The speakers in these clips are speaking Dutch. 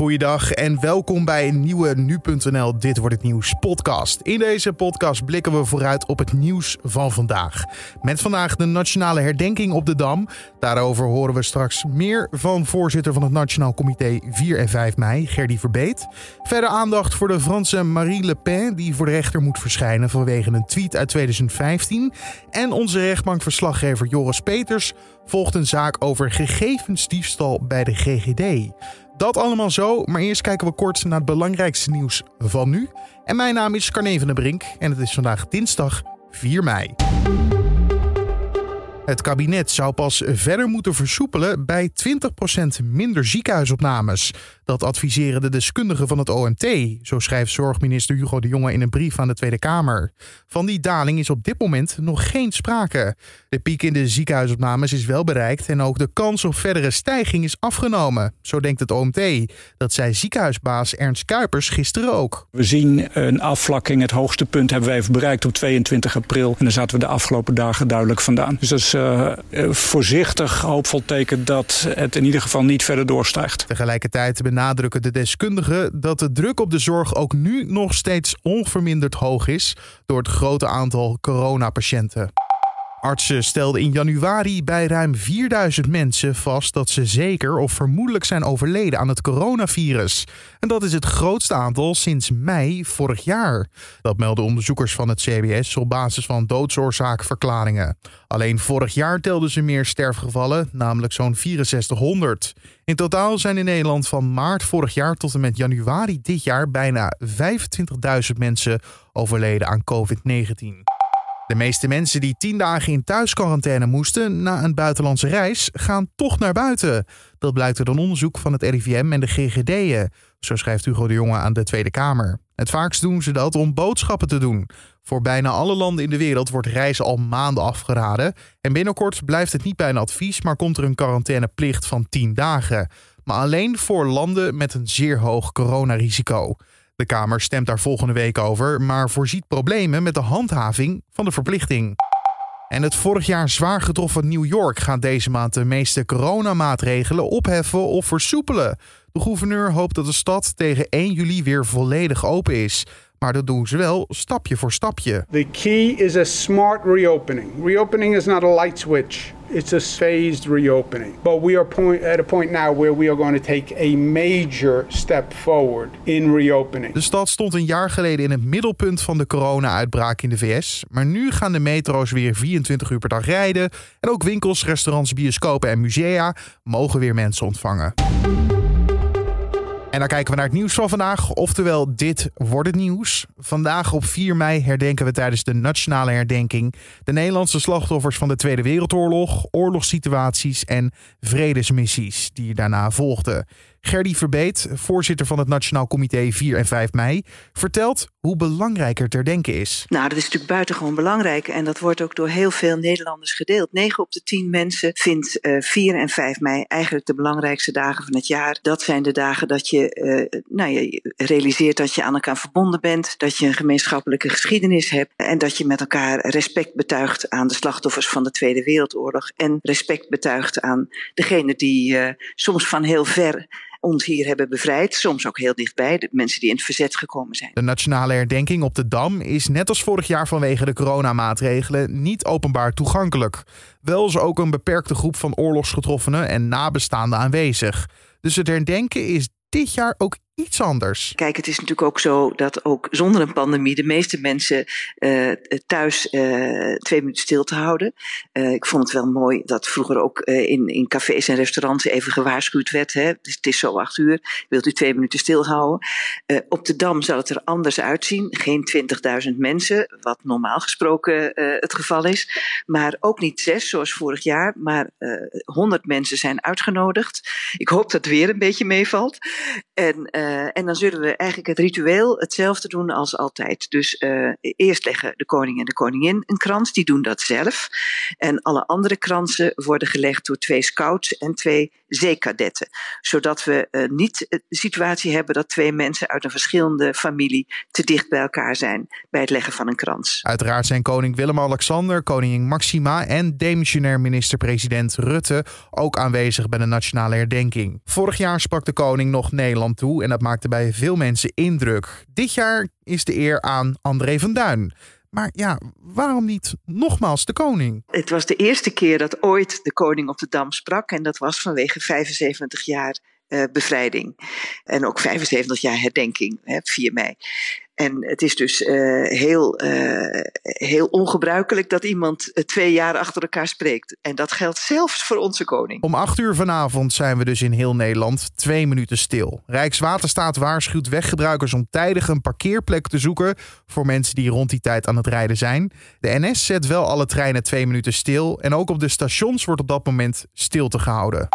Goeiedag en welkom bij een nieuwe Nu.nl Dit Wordt Het Nieuws podcast. In deze podcast blikken we vooruit op het nieuws van vandaag. Met vandaag de nationale herdenking op de Dam. Daarover horen we straks meer van voorzitter van het Nationaal Comité 4 en 5 mei, Gerdy Verbeet. Verder aandacht voor de Franse Marie Le Pen, die voor de rechter moet verschijnen vanwege een tweet uit 2015. En onze rechtbankverslaggever Joris Peters volgt een zaak over gegevensdiefstal bij de GGD. Dat allemaal zo, maar eerst kijken we kort naar het belangrijkste nieuws van nu. En mijn naam is Carne van der Brink en het is vandaag dinsdag 4 mei. Het kabinet zou pas verder moeten versoepelen bij 20% minder ziekenhuisopnames. Dat adviseren de deskundigen van het OMT, zo schrijft zorgminister Hugo de Jonge in een brief aan de Tweede Kamer. Van die daling is op dit moment nog geen sprake. De piek in de ziekenhuisopnames is wel bereikt en ook de kans op verdere stijging is afgenomen. Zo denkt het OMT. Dat zei ziekenhuisbaas Ernst Kuipers gisteren ook. We zien een afvlakking. Het hoogste punt hebben we even bereikt op 22 april. En daar zaten we de afgelopen dagen duidelijk vandaan. Dus dat is uh, voorzichtig hoopvol teken dat het in ieder geval niet verder doorstijgt. Tegelijkertijd benadrukken de deskundigen dat de druk op de zorg ook nu nog steeds onverminderd hoog is door het grote aantal coronapatiënten. Artsen stelden in januari bij ruim 4000 mensen vast dat ze zeker of vermoedelijk zijn overleden aan het coronavirus. En dat is het grootste aantal sinds mei vorig jaar. Dat melden onderzoekers van het CBS op basis van doodsoorzaakverklaringen. Alleen vorig jaar telden ze meer sterfgevallen, namelijk zo'n 6400. In totaal zijn in Nederland van maart vorig jaar tot en met januari dit jaar bijna 25.000 mensen overleden aan COVID-19. De meeste mensen die tien dagen in thuisquarantaine moesten na een buitenlandse reis, gaan toch naar buiten. Dat blijkt uit een onderzoek van het RIVM en de GGD'en. Zo schrijft Hugo de Jonge aan de Tweede Kamer. Het vaakst doen ze dat om boodschappen te doen. Voor bijna alle landen in de wereld wordt reizen al maanden afgeraden. En binnenkort blijft het niet bij een advies, maar komt er een quarantaineplicht van 10 dagen. Maar alleen voor landen met een zeer hoog coronarisico. De Kamer stemt daar volgende week over, maar voorziet problemen met de handhaving van de verplichting. En het vorig jaar zwaar getroffen New York gaat deze maand de meeste coronamaatregelen opheffen of versoepelen. De gouverneur hoopt dat de stad tegen 1 juli weer volledig open is. Maar dat doen ze wel stapje voor stapje. The key is a smart reopening. Reopening is not a light switch. It's a phased reopening. But we are point, at a point now where we are going to take a major step forward in reopening. De stad stond een jaar geleden in het middelpunt van de corona-uitbraak in de VS. Maar nu gaan de metro's weer 24 uur per dag rijden. En ook winkels, restaurants, bioscopen en musea mogen weer mensen ontvangen. En dan kijken we naar het nieuws van vandaag, oftewel dit wordt het nieuws. Vandaag op 4 mei herdenken we tijdens de nationale herdenking de Nederlandse slachtoffers van de Tweede Wereldoorlog, oorlogssituaties en vredesmissies die daarna volgden. Gerdy Verbeet, voorzitter van het Nationaal Comité 4 en 5 mei, vertelt hoe belangrijk er ter denken is. Nou, dat is natuurlijk buitengewoon belangrijk en dat wordt ook door heel veel Nederlanders gedeeld. 9 op de 10 mensen vindt uh, eh, 4 en 5 mei eigenlijk de belangrijkste dagen van het jaar. Dat zijn de dagen dat je, uh, nou, realiseert dat je aan elkaar verbonden bent, dat je een gemeenschappelijke geschiedenis hebt en dat je met elkaar respect betuigt aan de slachtoffers van de Tweede Wereldoorlog en respect betuigt aan degenen die uh, soms van heel ver ons hier hebben bevrijd. Soms ook heel dichtbij, de mensen die in het verzet gekomen zijn. De nationale herdenking op de Dam is net als vorig jaar vanwege de coronamaatregelen niet openbaar toegankelijk. Wel is ook een beperkte groep van oorlogsgetroffenen en nabestaanden aanwezig. Dus het herdenken is dit jaar ook iets anders. Kijk, het is natuurlijk ook zo dat ook zonder een pandemie de meeste mensen uh, thuis uh, twee minuten stil te houden. Uh, ik vond het wel mooi dat vroeger ook in, in cafés en restaurants even gewaarschuwd werd. Hè? Het, is, het is zo acht uur, wilt u twee minuten stilhouden? op de Dam zal het er anders uitzien. Geen 20.000 mensen, wat normaal gesproken het geval is. Maar ook niet zes, zoals vorig jaar. Maar 100 mensen zijn uitgenodigd. Ik hoop dat het weer een beetje meevalt. En Uh, en dan zullen we eigenlijk het ritueel hetzelfde doen als altijd. Dus uh, eerst leggen de koning en de koningin een krans, die doen dat zelf. En alle andere kransen worden gelegd door twee scouts en twee zeekadetten. Zodat we uh, niet de situatie hebben dat twee mensen uit een verschillende familie te dicht bij elkaar zijn bij het leggen van een krans. Uiteraard zijn koning Willem-Alexander, koningin Maxima en demissionair minister-president Rutte ook aanwezig bij de nationale herdenking. Vorig jaar sprak de koning nog Nederland toe en maakte bij veel mensen indruk. Dit jaar is de eer aan André van Duin. Maar ja, waarom niet nogmaals de koning? Het was de eerste keer dat ooit de koning op de Dam sprak. En dat was vanwege 75 jaar uh, bevrijding. En ook 75 jaar herdenking, hè, 4 mei. En het is dus uh, heel, uh, heel ongebruikelijk dat iemand twee jaar achter elkaar spreekt. En dat geldt zelfs voor onze koning. Om acht uur vanavond zijn we dus in heel Nederland twee minuten stil. Rijkswaterstaat waarschuwt weggebruikers om tijdig een parkeerplek te zoeken voor mensen die rond die tijd aan het rijden zijn. De NS zet wel alle treinen twee minuten stil en ook op de stations wordt op dat moment stilte gehouden.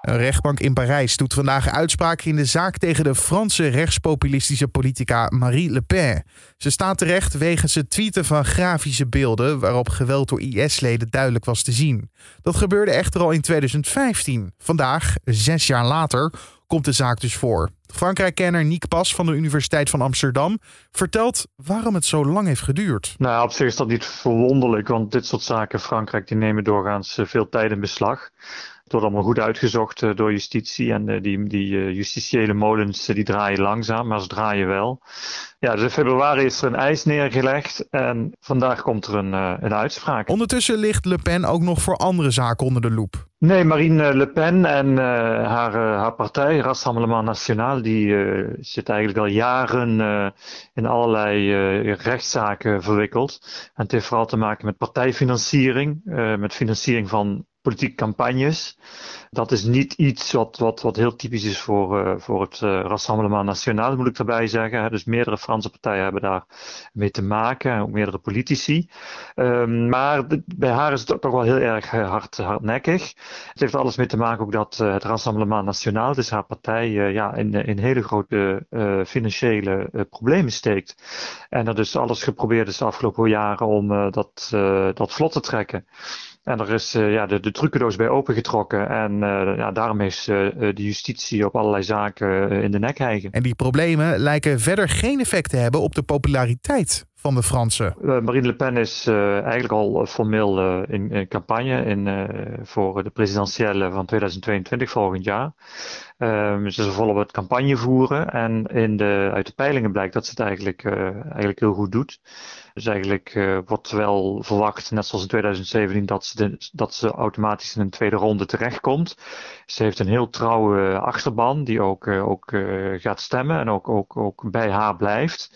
Een rechtbank in Parijs doet vandaag uitspraak in de zaak tegen de Franse rechtspopulistische politica Marie Le Pen. Ze staat terecht wegens het tweeten van grafische beelden waarop geweld door IS-leden duidelijk was te zien. Dat gebeurde echter al in 2015. Vandaag, zes jaar later, komt de zaak dus voor. Frankrijk-kenner Nick Pas van de Universiteit van Amsterdam vertelt waarom het zo lang heeft geduurd. Nou, op zich is dat niet verwonderlijk, want dit soort zaken Frankrijk die nemen doorgaans veel tijd in beslag. Het wordt allemaal goed uitgezocht uh, door justitie en uh, die, die uh, justitiële molens die draaien langzaam, maar ze draaien wel. Ja, dus in februari is er een eis neergelegd en vandaag komt er een, een uitspraak. Ondertussen ligt Le Pen ook nog voor andere zaken onder de loep. Nee, Marine Le Pen en haar, haar partij, Rassemblement National, die zit eigenlijk al jaren in allerlei rechtszaken verwikkeld. En het heeft vooral te maken met partijfinanciering, met financiering van politieke campagnes. Dat is niet iets wat, wat, wat heel typisch is voor, uh, voor het uh, Rassemblement National, moet ik erbij zeggen. Dus meerdere Franse partijen hebben daar mee te maken, ook meerdere politici. Um, maar bij haar is het toch wel heel erg eh, hard, hardnekkig. Het heeft alles mee te maken ook dat het Rassemblement National, dus haar partij, ja, in, in hele grote financiële problemen steekt. En er dus alles geprobeerd is de afgelopen jaren om dat, dat vlot te trekken. En er is uh, ja, de, de trucendoos bij opengetrokken. En uh, ja, daarom is uh, de justitie op allerlei zaken in de nek hijgen. En die problemen lijken verder geen effect te hebben op de populariteit van de Fransen. Marine Le Pen is eigenlijk al formeel in, in, campagne in, voor de presidentiële van 2022 volgend jaar. Um, ze is volop het campagne voeren. En in de, uit de peilingen blijkt dat ze het eigenlijk, eigenlijk heel goed doet. Dus eigenlijk uh, wordt wel verwacht, net zoals in 2017, dat ze, dat ze automatisch in een tweede ronde terechtkomt. Ze heeft een heel trouwe achterban die ook, uh, ook uh, gaat stemmen en ook, ook, ook bij haar blijft.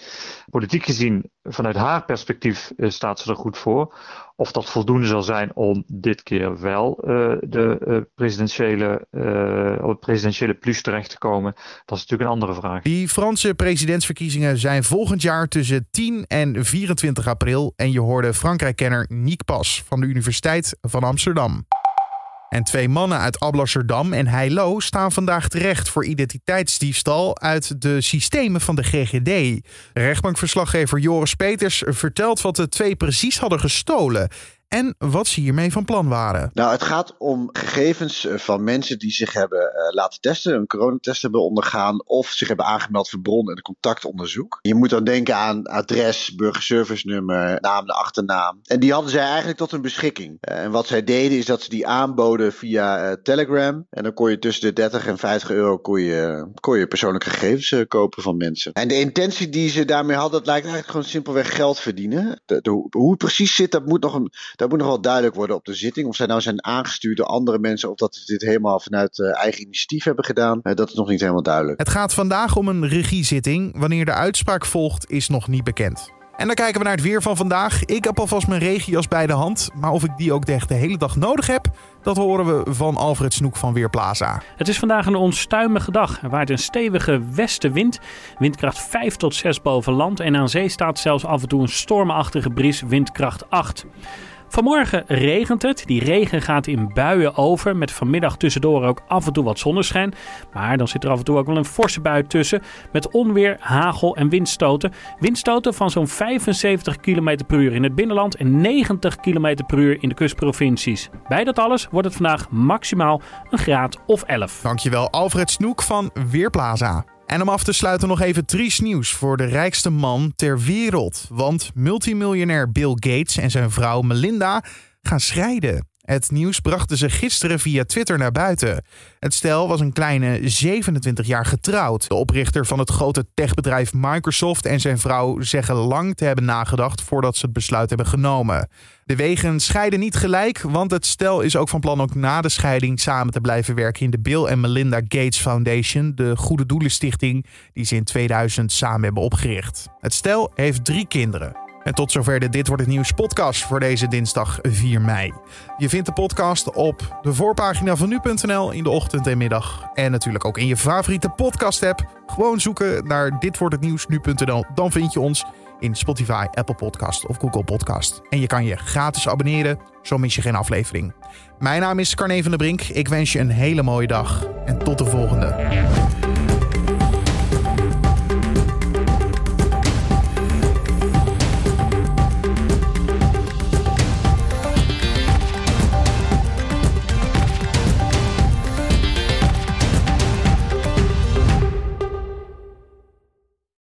Politiek gezien, vanuit haar perspectief, staat ze er goed voor. Of dat voldoende zal zijn om dit keer wel de presidentiële, op het presidentiële plus terecht te komen, dat is natuurlijk een andere vraag. Die Franse presidentsverkiezingen zijn volgend jaar tussen 10 en 24 april en je hoorde Frankrijk-kenner Niek Pas van de Universiteit van Amsterdam. En twee mannen uit Alblasserdam en Heilo staan vandaag terecht voor identiteitsdiefstal uit de systemen van de GGD. Rechtbankverslaggever Joris Peters vertelt wat de twee precies hadden gestolen en wat ze hiermee van plan waren. Nou, het gaat om gegevens eh, van mensen die zich hebben uh, laten testen, een coronatest hebben ondergaan of zich hebben aangemeld voor bron- en contactonderzoek. Je moet dan denken aan adres, burgerservice-nummer, naam, de achternaam. En die hadden zij eigenlijk tot hun beschikking. Uh, en wat zij deden is dat ze die aanboden via Telegram. En dan kon je tussen de 30 en 50 euro kon je, kon je persoonlijke gegevens kopen van mensen. En de intentie die ze daarmee hadden, dat lijkt eigenlijk gewoon simpelweg geld verdienen. Hoe het precies zit, dat moet nog een dat moet nog wel duidelijk worden op de zitting. Of zij nou zijn aangestuurd door andere mensen of dat ze dit helemaal vanuit uh, eigen initiatief hebben gedaan. Uh, dat is nog niet helemaal duidelijk. Het gaat vandaag om een regiezitting. Wanneer de uitspraak volgt is nog niet bekend. En dan kijken we naar het weer van vandaag. Ik heb alvast mijn regenjas bij de hand. Maar of ik die ook de hele dag nodig heb, dat horen we van Alfred Snoek van Weerplaza. Het is vandaag een onstuimige dag. Er waait een stevige westenwind. Windkracht 5 tot 6 boven land. En aan zee staat zelfs af en toe een stormachtige bries, windkracht 8. Vanmorgen regent het. Die regen gaat in buien over. Met vanmiddag tussendoor ook af en toe wat zonneschijn. Maar dan zit er af en toe ook wel een forse bui tussen. Met onweer, hagel en windstoten. Windstoten van zo'n 75 km per uur in het binnenland. En 90 km per uur in de kustprovincies. Bij dat alles wordt het vandaag maximaal een graad of 11. Dankjewel Alfred Snoek van Weerplaza. En om af te sluiten nog even triest nieuws voor de rijkste man ter wereld. Want multimiljonair Bill Gates en zijn vrouw Melinda gaan scheiden. Het nieuws brachten ze gisteren via Twitter naar buiten. Het stel was een kleine 27 jaar getrouwd. De oprichter van het grote techbedrijf Microsoft en zijn vrouw zeggen lang te hebben nagedacht voordat ze het besluit hebben genomen. De wegen scheiden niet gelijk, want het stel is ook van plan ook na de scheiding samen te blijven werken in de Bill en Melinda Gates Foundation, de Goede Doelenstichting die ze in 2000 samen hebben opgericht. Het stel heeft drie kinderen. En tot zover de Dit Wordt Het Nieuws podcast voor deze dinsdag 4 mei. Je vindt de podcast op de voorpagina van nu.nl in de ochtend en middag. En natuurlijk ook in je favoriete podcast app. Gewoon zoeken naar Dit Wordt Het Nieuws nu.nl. Dan vind je ons in Spotify, Apple Podcast of Google Podcast. En je kan je gratis abonneren, zo mis je geen aflevering. Mijn naam is Carne van der Brink. Ik wens je een hele mooie dag en tot de volgende.